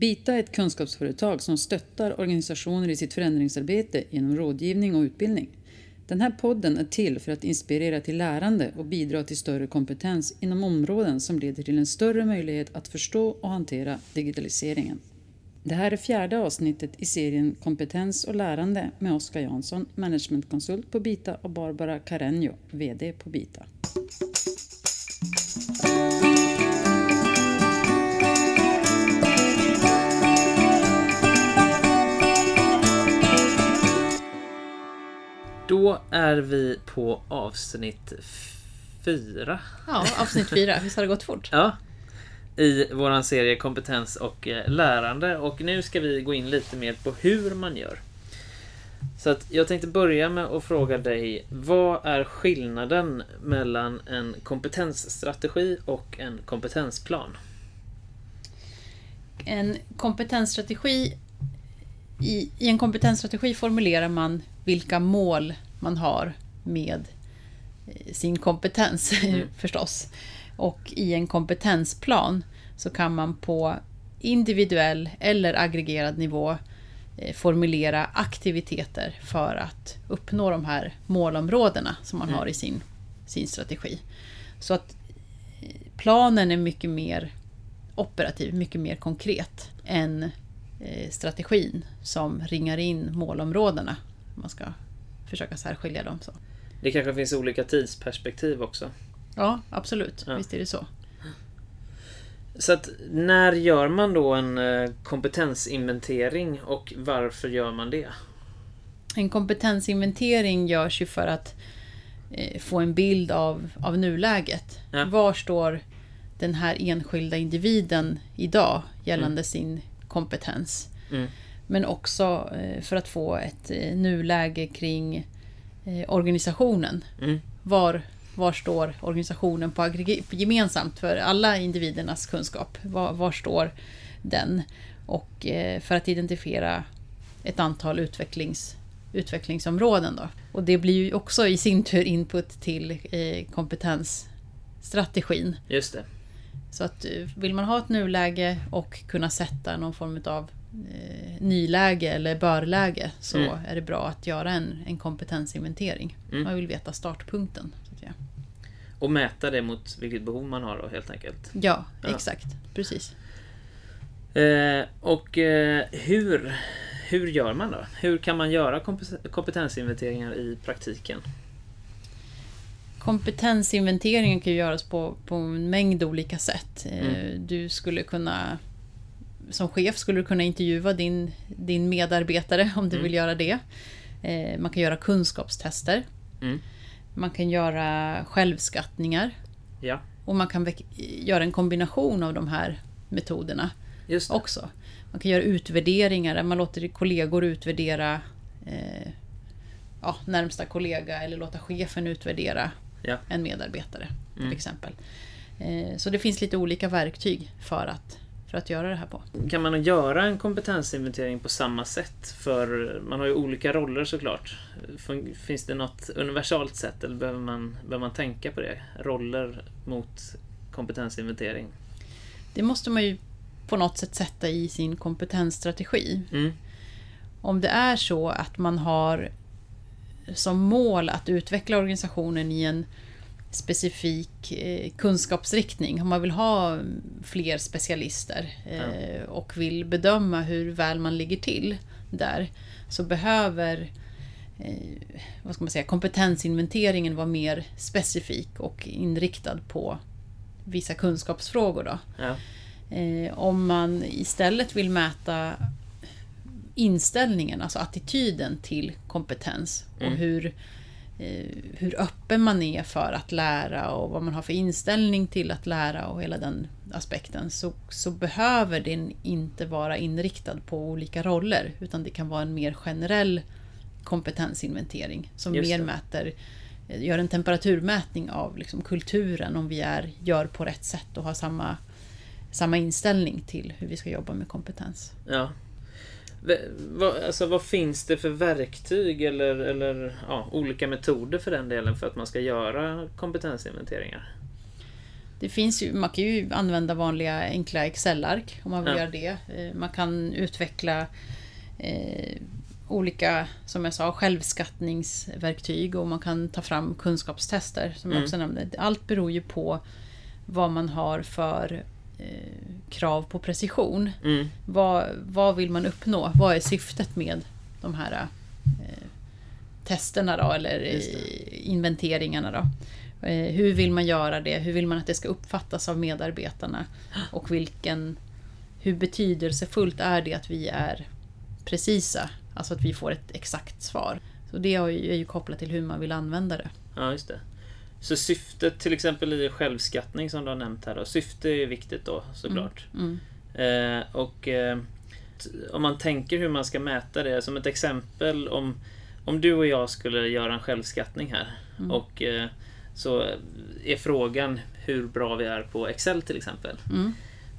Bita är ett kunskapsföretag som stöttar organisationer i sitt förändringsarbete genom rådgivning och utbildning. Den här podden är till för att inspirera till lärande och bidra till större kompetens inom områden som leder till en större möjlighet att förstå och hantera digitaliseringen. Det här är fjärde avsnittet i serien Kompetens och lärande med Oskar Jansson, managementkonsult på Bita och Barbara Carreño, VD på Bita. Då är vi på avsnitt fyra. Ja, avsnitt fyra. Visst har det gått fort? Ja. I våran serie Kompetens och eh, lärande. Och nu ska vi gå in lite mer på hur man gör. Så att jag tänkte börja med att fråga dig. Vad är skillnaden mellan en kompetensstrategi och en kompetensplan? En kompetensstrategi i, I en kompetensstrategi formulerar man vilka mål man har med eh, sin kompetens mm. förstås. Och i en kompetensplan så kan man på individuell eller aggregerad nivå eh, formulera aktiviteter för att uppnå de här målområdena som man mm. har i sin, sin strategi. Så att eh, planen är mycket mer operativ, mycket mer konkret än strategin som ringar in målområdena man ska försöka särskilja dem. Så. Det kanske finns olika tidsperspektiv också? Ja, absolut. Ja. Visst är det så. Så att när gör man då en eh, kompetensinventering och varför gör man det? En kompetensinventering görs ju för att eh, få en bild av, av nuläget. Ja. Var står den här enskilda individen idag gällande mm. sin kompetens? Mm. Men också eh, för att få ett eh, nuläge kring eh, organisationen. Mm. Var, var står organisationen på gemensamt för alla individernas kunskap? Var, var står den? Och för att identifiera ett antal utvecklings, utvecklingsområden. Då. Och det blir ju också i sin tur input till kompetensstrategin. Just det. Så att vill man ha ett nuläge och kunna sätta någon form av eh, nyläge eller börläge så mm. är det bra att göra en, en kompetensinventering. Mm. Man vill veta startpunkten. Och mäta det mot vilket behov man har då helt enkelt? Ja, ja. exakt. Precis. Eh, och eh, hur, hur gör man då? Hur kan man göra kompetensinventeringar i praktiken? Kompetensinventeringen kan göras på, på en mängd olika sätt. Eh, mm. Du skulle kunna som chef skulle du kunna intervjua din, din medarbetare om du mm. vill göra det. Eh, man kan göra kunskapstester. Mm. Man kan göra självskattningar. Ja. Och man kan göra en kombination av de här metoderna också. Man kan göra utvärderingar där man låter kollegor utvärdera eh, ja, närmsta kollega eller låta chefen utvärdera ja. en medarbetare till mm. exempel. Eh, så det finns lite olika verktyg för att för att göra det här på. Kan man göra en kompetensinventering på samma sätt? För man har ju olika roller såklart. Finns det något universalt sätt eller behöver man, behöver man tänka på det? Roller mot kompetensinventering? Det måste man ju på något sätt sätta i sin kompetensstrategi. Mm. Om det är så att man har som mål att utveckla organisationen i en specifik eh, kunskapsriktning. Om man vill ha fler specialister eh, ja. och vill bedöma hur väl man ligger till där så behöver eh, vad ska man säga, kompetensinventeringen vara mer specifik och inriktad på vissa kunskapsfrågor. Då. Ja. Om man istället vill mäta inställningen, alltså attityden till kompetens och mm. hur hur öppen man är för att lära och vad man har för inställning till att lära och hela den aspekten så, så behöver den inte vara inriktad på olika roller utan det kan vara en mer generell kompetensinventering som mer mäter eh, gör en temperaturmätning av liksom kulturen om vi är, gör på rätt sätt och har samma, samma inställning till hur vi ska jobba med kompetens. Ja, vad, alltså, vad finns det för verktyg eller, eller ja, olika metoder för den delen för att man ska göra kompetensinventeringar? Det finns ju, man kan ju använda vanliga enkla Excel-ark om man vill Ja. göra det. Eh, Man kan utveckla eh, olika, som jag sa, självskattningsverktyg och man kan ta fram kunskapstester som jag Mm. också nämnde. Allt beror ju på vad man har för krav på precision. Mm. Vad, vad vill man uppnå? Vad är syftet med de här eh, testerna då, eller eh, inventeringarna då? Eh, hur vill man göra det? Hur vill man att det ska uppfattas av medarbetarna? Och vilken, hur betydelsefullt är det att vi är precisa? Alltså att vi får ett exakt svar. Så det är ju, är ju kopplat till hur man vill använda det. Ja, just det. Så syftet till exempel i självskattning som du har nämnt här då. Syfte är viktigt då såklart. Mm. Eh, och eh, om man tänker hur man ska mäta det. Som ett exempel om, om du och jag skulle göra en självskattning här. Mm. Och eh, så är frågan hur bra vi är på Excel till exempel.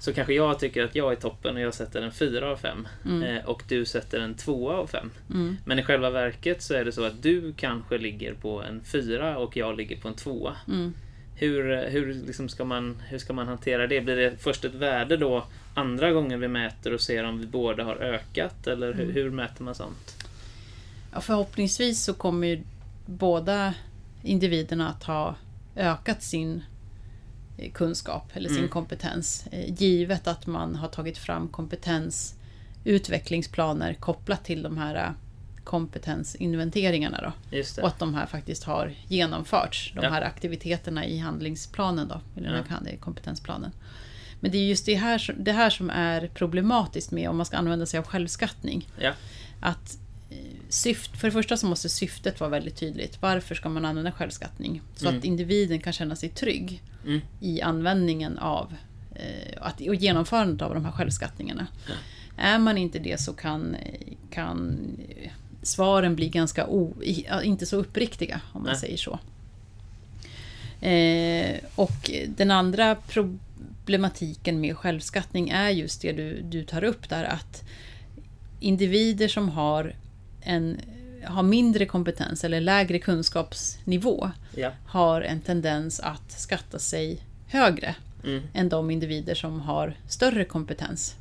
Så kanske jag tycker att jag är toppen och jag sätter en 4 av 5. Mm. Eh, och du sätter en 2 av 5. Mm. Men i själva verket så är det så att du kanske ligger på en 4 och jag ligger på en 2. Mm. Hur, hur, liksom ska man, hur ska man hantera det? Blir det först ett värde då andra gången vi mäter och ser om vi båda har ökat? Eller hur, Mm. hur mäter man sånt? Ja, förhoppningsvis så kommer båda individerna att ha ökat sin kunskap eller sin Mm. kompetens. eh, Givet att man har tagit fram kompetensutvecklingsplaner kopplat till de här eh, kompetensinventeringarna. Då. Just Och att de här faktiskt har genomförts, de Ja. här aktiviteterna i handlingsplanen, då, eller Ja. kompetensplanen. Men det är just det här, det här som är problematiskt med om man ska använda sig av självskattning. Ja. Att syft, för det första så måste syftet vara väldigt tydligt. Varför ska man använda självskattning? Så Mm. att individen kan känna sig trygg Mm. i användningen av eh, att, och genomförandet av de här självskattningarna. Är man inte det så kan, kan eh, svaren bli ganska o, ja, inte så uppriktiga, om man Nej. säger så. Eh, och den andra problematiken med självskattning är just det du, du tar upp där, att individer som har, en, har mindre kompetens eller lägre kunskapsnivå Ja. har en tendens att skatta sig högre Mm. än de individer som har större kompetens.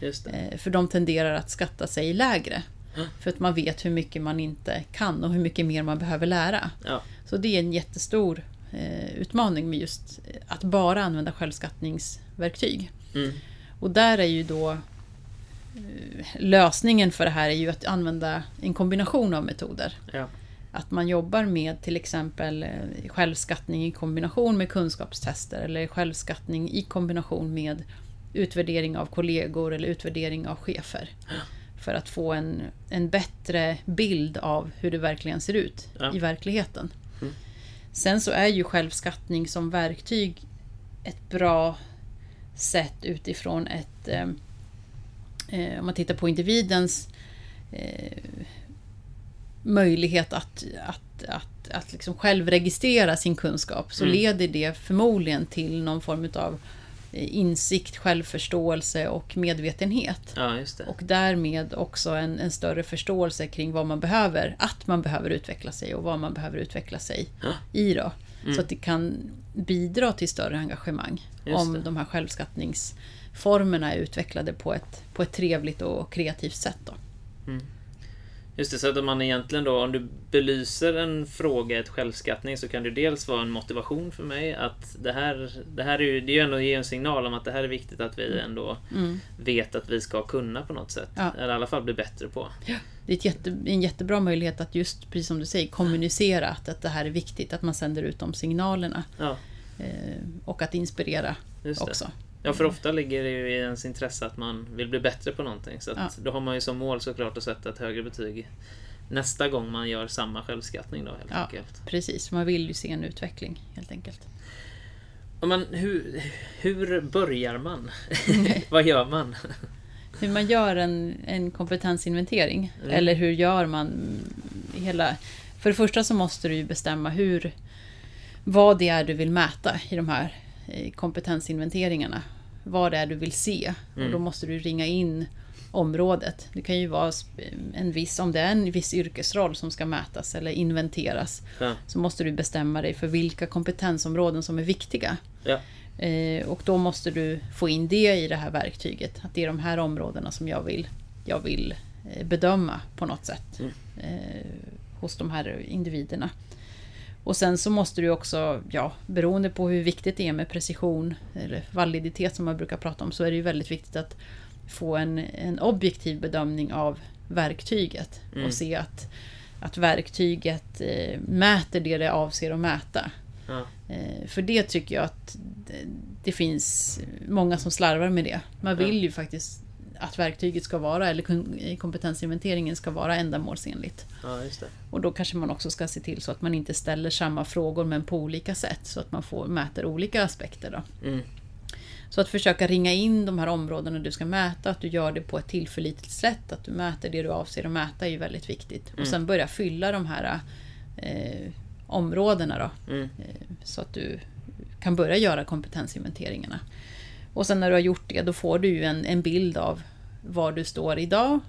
Eh, För de tenderar att skatta sig lägre. Mm. För att man vet hur mycket man inte kan och hur mycket mer man behöver lära. Ja. Så det är en jättestor eh, utmaning med just att bara använda självskattningsverktyg. Mm. Och där är ju då lösningen för det här är ju att använda en kombination av metoder. Ja. Att man jobbar med till exempel eh, självskattning i kombination med kunskapstester eller självskattning i kombination med utvärdering av kollegor eller utvärdering av chefer. För att få en, en bättre bild av hur det verkligen ser ut Ja. i verkligheten. Mm. Sen så är ju självskattning som verktyg ett bra sätt utifrån ett... Eh, eh, om man tittar på individens eh, möjlighet att, att, att, att liksom själv registrera sin kunskap så Mm. leder det förmodligen till någon form av insikt, självförståelse och medvetenhet. ja. Och därmed också en, en större förståelse kring vad man behöver, att man behöver utveckla sig och vad man behöver utveckla sig Ja. i. Då. Mm. Så att det kan bidra till större engagemang om de här självskattningsformerna är utvecklade på ett, på ett trevligt och kreativt sätt. Då. Just det, så att man egentligen då, om du belyser en fråga, ett självskattning, så kan det dels vara en motivation för mig att det här, det här är ju, det är ju ändå att ge en signal om att det här är viktigt att vi ändå Mm. vet att vi ska kunna på något sätt. Ja. Eller i alla fall bli bättre på. Det är jätte, en jättebra möjlighet att just, precis som du säger, kommunicera att, att det här är viktigt, att man sänder ut de signalerna. Ja, Eh, och att inspirera också. Ja, för ofta ligger det ju i ens intresse att man vill bli bättre på någonting. Så Ja. då har man ju som mål såklart att sätta ett högre betyg nästa gång man gör samma självskattning då helt Ja. enkelt. Precis, man vill ju se en utveckling helt enkelt. Men hur, hur börjar man? Vad gör man? Hur man gör en, en kompetensinventering. Mm. Eller hur gör man hela... För det första så måste du ju bestämma hur... Vad det är du vill mäta i de här kompetensinventeringarna. Vad det är du vill se. Mm. Och då måste du ringa in området. Det kan ju vara en viss, om det är en viss yrkesroll som ska mätas eller inventeras. Ja. Så måste du bestämma dig för vilka kompetensområden som är viktiga. Ja. Eh, och då måste du få in det i det här verktyget. Att det är de här områdena som jag vill, jag vill eh, bedöma på något sätt. Mm. Eh, hos de här individerna. Och sen så måste du också, ja, beroende på hur viktigt det är med precision eller validitet som man brukar prata om, så är det ju väldigt viktigt att få en, en objektiv bedömning av verktyget Mm. och se att, att verktyget eh, mäter det det avser att mäta. Ja. Eh, för det tycker jag att det, det finns många som slarvar med det. Man vill ju faktiskt att verktyget ska vara, eller kompetensinventeringen ska vara ändamålsenligt. ja, just det. Och då kanske man också ska se till så att man inte ställer samma frågor men på olika sätt. Så att man får, mäter olika aspekter. Då. Mm. Så att försöka ringa in de här områdena du ska mäta, att du gör det på ett tillförlitligt sätt, att du mäter det du avser att mäta är ju väldigt viktigt. Mm. Och sen börja fylla de här eh, områdena då, Mm. eh, så att du kan börja göra kompetensinventeringarna. Och sen när du har gjort det, då får du ju en, en bild av var du står idag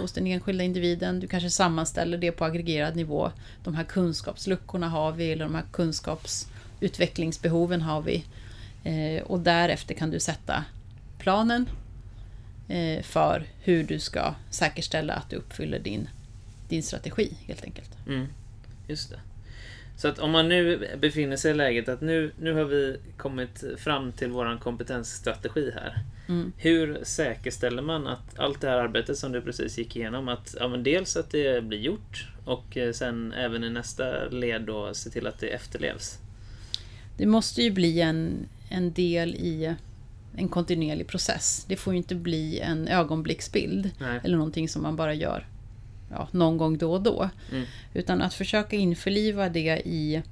hos den enskilda individen. Du kanske sammanställer det på aggregerad nivå. De här kunskapsluckorna har vi, eller de här kunskapsutvecklingsbehoven har vi. Eh, och därefter kan du sätta planen eh, för hur du ska säkerställa att du uppfyller din, din strategi helt enkelt. Mm. Just det. Så att om man nu befinner sig i läget att nu, nu har vi kommit fram till våran kompetensstrategi här. Mm. Hur säkerställer man att allt det här arbetet som du precis gick igenom, att ja, dels att det blir gjort och eh, sen även i nästa led då se till att det efterlevs? Det måste ju bli en, en del i en kontinuerlig process. Det får ju inte bli en ögonblicksbild Nej. eller någonting som man bara gör ja, någon gång då och då. Mm. Utan att försöka införliva det i,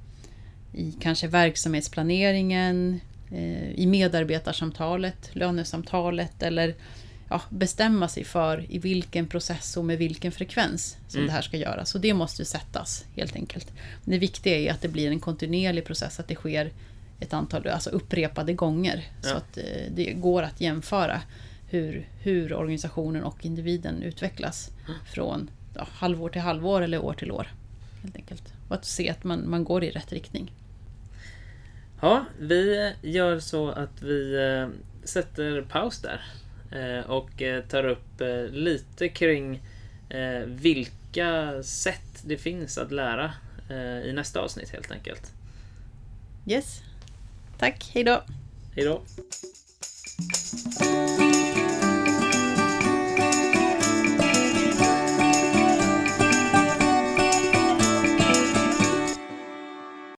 i kanske verksamhetsplaneringen, eh, i medarbetarsamtalet, lönesamtalet eller ja, bestämma sig för i vilken process och med vilken frekvens som Mm. det här ska göras. Så det måste ju sättas helt enkelt. Det viktiga är att det blir en kontinuerlig process, att det sker ett antal alltså upprepade gånger. Så Ja. att eh, det går att jämföra hur, hur organisationen och individen utvecklas från ja, halvår till halvår eller år till år. Helt enkelt. Och att se att man, man går i rätt riktning. Ja, vi gör så att vi eh, sätter paus där eh, och eh, tar upp lite kring vilka sätt det finns att lära i nästa avsnitt helt enkelt. Yes. Tack, hejdå! Hej då!